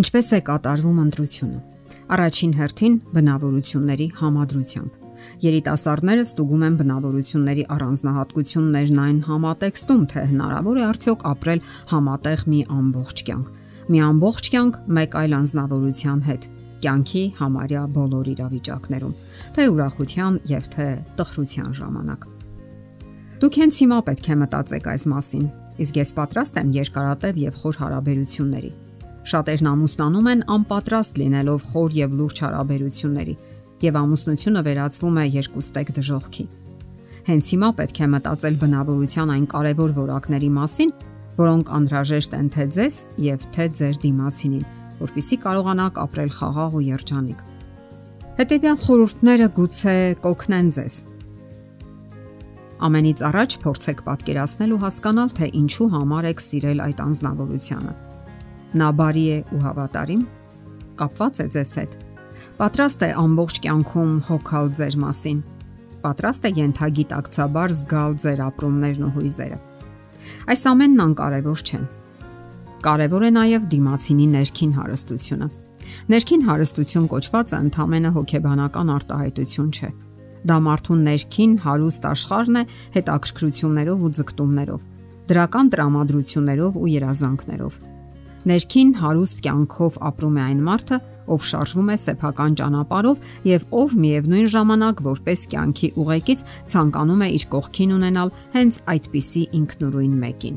Ինչպես է կատարվում ընտրությունը։ Առաջին հերթին բնավորությունների համադրությամբ։ Երիտասարդները ստուգում են բնավորությունների առանձնահատկություններն այն համատեքստում, թե հնարավոր է արդյոք ապրել համատեղ մի ամբողջ կյանք։ Մի ամբողջ կյանք մեկ այլ անznավորության հետ, կյանքի համարյա բոլոր իրավիճակներում, թե ուրախության եւ թե տխրության ժամանակ։ Դուք հենց հիմա պետք է մտածեք այս մասին, իսկ ես պատրաստ եմ երկարատև եւ խոր հարաբերությունների Շատերն ամուսնանում են անպատրաստ լինելով խոր եւ լուրջ հարաբերությունների, եւ ամուսնությունը վերածվում է երկուստեք դժողքի։ Հենց հիմա պետք է մտածել բնավորության այն կարևոր որակների մասին, որոնք անհրաժեշտ են թե ձեզ եւ թե ձեր դիմացինին, որpիսի կարողանաք ապրել խաղաղ ու երջանիկ։ Հետևյալ խորհուրդները գուցե կօգնեն ձեզ։ Ամենից առաջ փորձեք պատկերացնել ու հասկանալ, թե ինչու համար եք սիրել այդ անznավորությունը Նա բարի է ու հավատարիմ, կապված է ձեզ հետ։ Պատրաստ է ամբողջ կյանքում հոգալ ձեր մասին։ Պատրաստ է յենթագիտակցաբար զգալ ձեր ապրումներն ու հույզերը։ Այս ամենն անկարևոր չեն։ Կարևոր է նաև դիմացինի ներքին հարստությունը։ Ներքին հարստություն կոչվածը ընդհանրապես հոգեբանական արտահայտություն չէ։ Դա մարդու ներքին հարուստ աշխարհն է հետաքրքրություններով ու ձգտումներով, դրական տրամադրություններով ու երազանքներով Ներքին հարուստ կյանքով ապրում է այն մարդը, ով շարժվում է սեփական ճանապարհով եւ ով միևնույն ժամանակ որպես կյանքի ուղեկից ցանկանում է իր կողքին ունենալ հենց այդպիսի ինքնուրույն մեկին։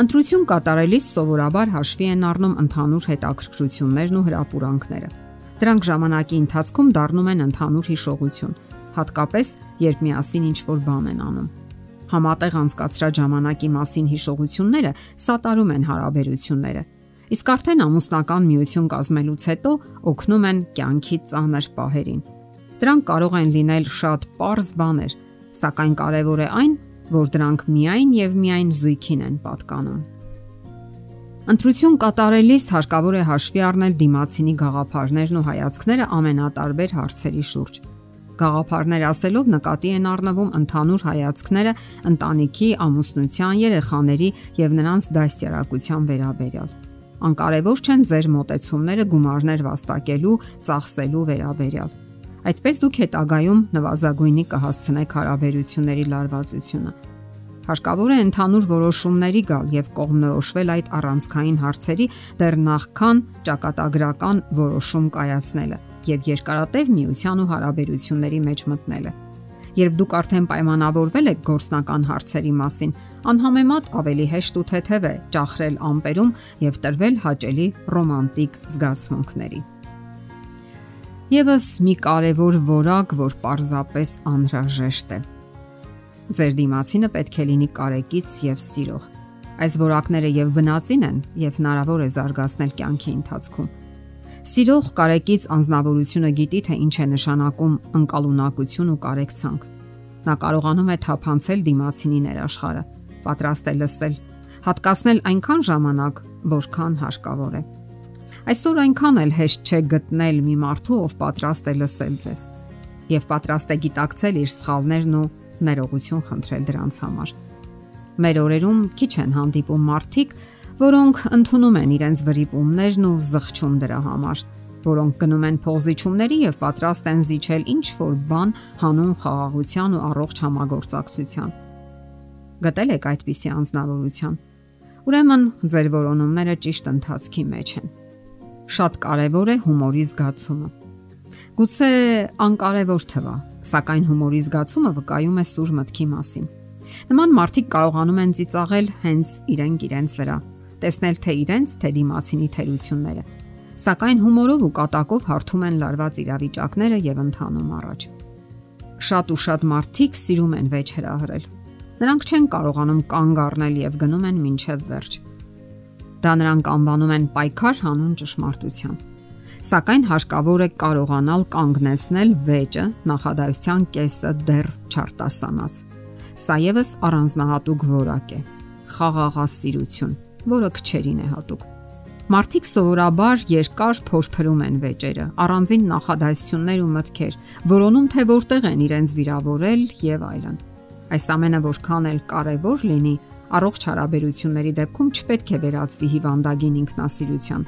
Ընտրություն կատարելիս սովորաբար հաշվի են առնում ընդհանուր հետաքրքրություններն ու հրապուրանքները։ Դրանք ժամանակի ընթացքում դառնում են ընդհանուր հիշողություն, հատկապես երբ միասին ինչ-որ բան են անում համատեղ անցկացրած ժամանակի մասին հիշողությունները սատարում են հարաբերությունները։ Իսկ արդեն ամուսնական միություն կազմելուց հետո օգնում են կյանքի ծանր պահերին։ Դրանք կարող են լինել շատ པարզ բաներ, սակայն կարևոր է այն, որ դրանք միայն եւ միայն զույգին են պատկանում։ Ընտրություն կատարելիս հարկավոր է հաշվի առնել դիմացինի գաղափարներն ու հայացքները ամենատարբեր հարցերի շուրջ Գաղափարներ ասելով նկատի են առնվում ընդհանուր հայացքները ընտանիքի, ամուսնության, երեխաների եւ նրանց դաստիարակության վերաբերյալ։ Անկարևոր չեն ձեր մտեցումները գումարներ վաստակելու, ծախսելու վերաբերյալ։ Այդպես դուք հետագայում նվազագույնի կհասցնեք հարաբերությունների լարվածությունը։ Հարկավոր է ընդհանուր որոշումների գալ եւ կողմնորոշվել այդ առանցքային հարցերի դեռ նախքան ճակատագրական որոշում կայացնելը եւ երկարատև միության ու հարաբերությունների մեջ մտնելը։ Երբ դուք արդեն պայմանավորվել եք գործնական հարցերի մասին, անհամեմատ ավելի հեշտ ու թեթև է ճախրել ամպերում եւ տրվել հաճելի ռոմանտիկ զգացմունքների։ Եվս մի կարևոր որակ, որ պարզապես անհրաժեշտ է։ Ձեր դիմացինը պետք է լինի կարեկից եւ սիրող։ Այս որակները եւ բնածին են եւ հնարավոր է զարգացնել կյանքի ընթացքում Սիրող կարեկից անznավորությունը գիտի թե ինչ է նշանակում անկալունակություն ու կարեկցանք։ Նա կարողանում է թափանցել դիմացինի ներաշխարը, պատրաստ է լսել, հատկացնել այնքան ժամանակ, որքան հարկավոր է։ Այսօր այնքան էլ հեշտ չէ գտնել մի մարդու, ով պատրաստ է լսել ձեզ եւ պատրաստ է գիտակցել իր սխալներն ու ներողություն խնդրել դրանց համար։ Մեր օրերում քիչ են հանդիպում մարդիկ, որոնք ընդունում են իրենց վրիպումներն ու զղջում դրա համար, որոնք գնում են փողզիչումների եւ պատրաստ են զիջել ինչ որ բան հանուն խաղաղության ու առողջ համագործակցության։ Գտել եք այդպիսի անznավորության։ Ուրեմն ձեր որոնումները ճիշտ ընթացքի մեջ են։ Շատ կարևոր է հումորի զգացումը։ Գուցե անկարևոր թվա, սակայն հումորի զգացումը վկայում է սուր մտքի մասին։ Նման մարդիկ կարողանում են ծիծաղել հենց իրենք իրենց վրա, տեսնել թե իրենց, թե դիմացինի թերությունները։ Սակայն հումորով ու կատակով հարթում են լարված իրավիճակները եւ ընթանում առաջ։ Շատ ու շատ մարդիկ սիրում են վեճ հրահրել։ Նրանք չեն կարողանում կանգ առնել եւ գնում են մինչև վերջ։ Դա նրանք անվանում են պայքար հանուն ճշմարտության։ Սակայն հարկավոր է կարողանալ կանգնեցնել վեճը նախադասության կեսը դեռ չարտասանած։ Սա եւս առանձնահատուկ որակ է։ Խաղաղասիրություն որը քչերին է հատուկ։ Մարդիկ սովորաբար երկար փորփրում են վեճերը, առանձին նախադասություններ ու մտքեր, որոնում թե որտեղ են իրենց վիրավորել եւ այլն։ Այս ամենը որքան էլ կարևոր լինի, առողջ հարաբերությունների դեպքում չպետք է վերածվի հիվանդագին ինքնասիրության,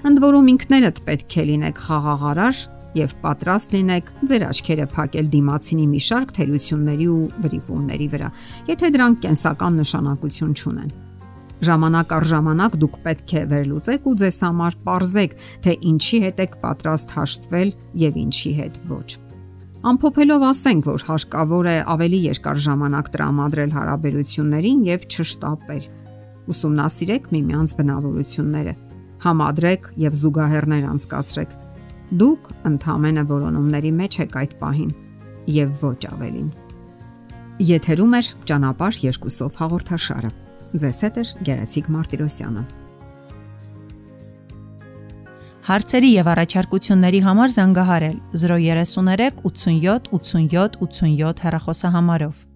Ընդ որում ինքներդ պետք է լինեք խաղաղարար եւ պատրաստ լինեք ձեր աչքերը փակել դիմացինի մի շարք թերությունների ու վրիպումների վրա, եթե դրանք կենսական նշանակություն չունեն։ Ժամանակ առ ժամանակ դուք պետք է վերլուծեք ու ձեզ համար ողրզեք, թե ինչի հետ եք պատրաստ հաշտվել եւ ինչի հետ ոչ։ Ամփոփելով ասենք, որ հարկավոր է ավելի երկար ժամանակ տրամադրել հարաբերություններին եւ չշտապել։ Ուսումնասիրեք միմյանց բնավորությունները, համադրեք եւ զուգահեռներ անցկացրեք։ Դուք ընդհանրապես որոնումների մեջ եք այդ պահին եւ ոչ ավելին։ Եթերում է ճանապարհ երկուսով հաղորդաշարը։ Ձեզ հետ է Գեղեցիկ Մարտիրոսյանը։ Հարցերի եւ առաջարկությունների համար զանգահարել 033 87 87 87 հեռախոսահամարով։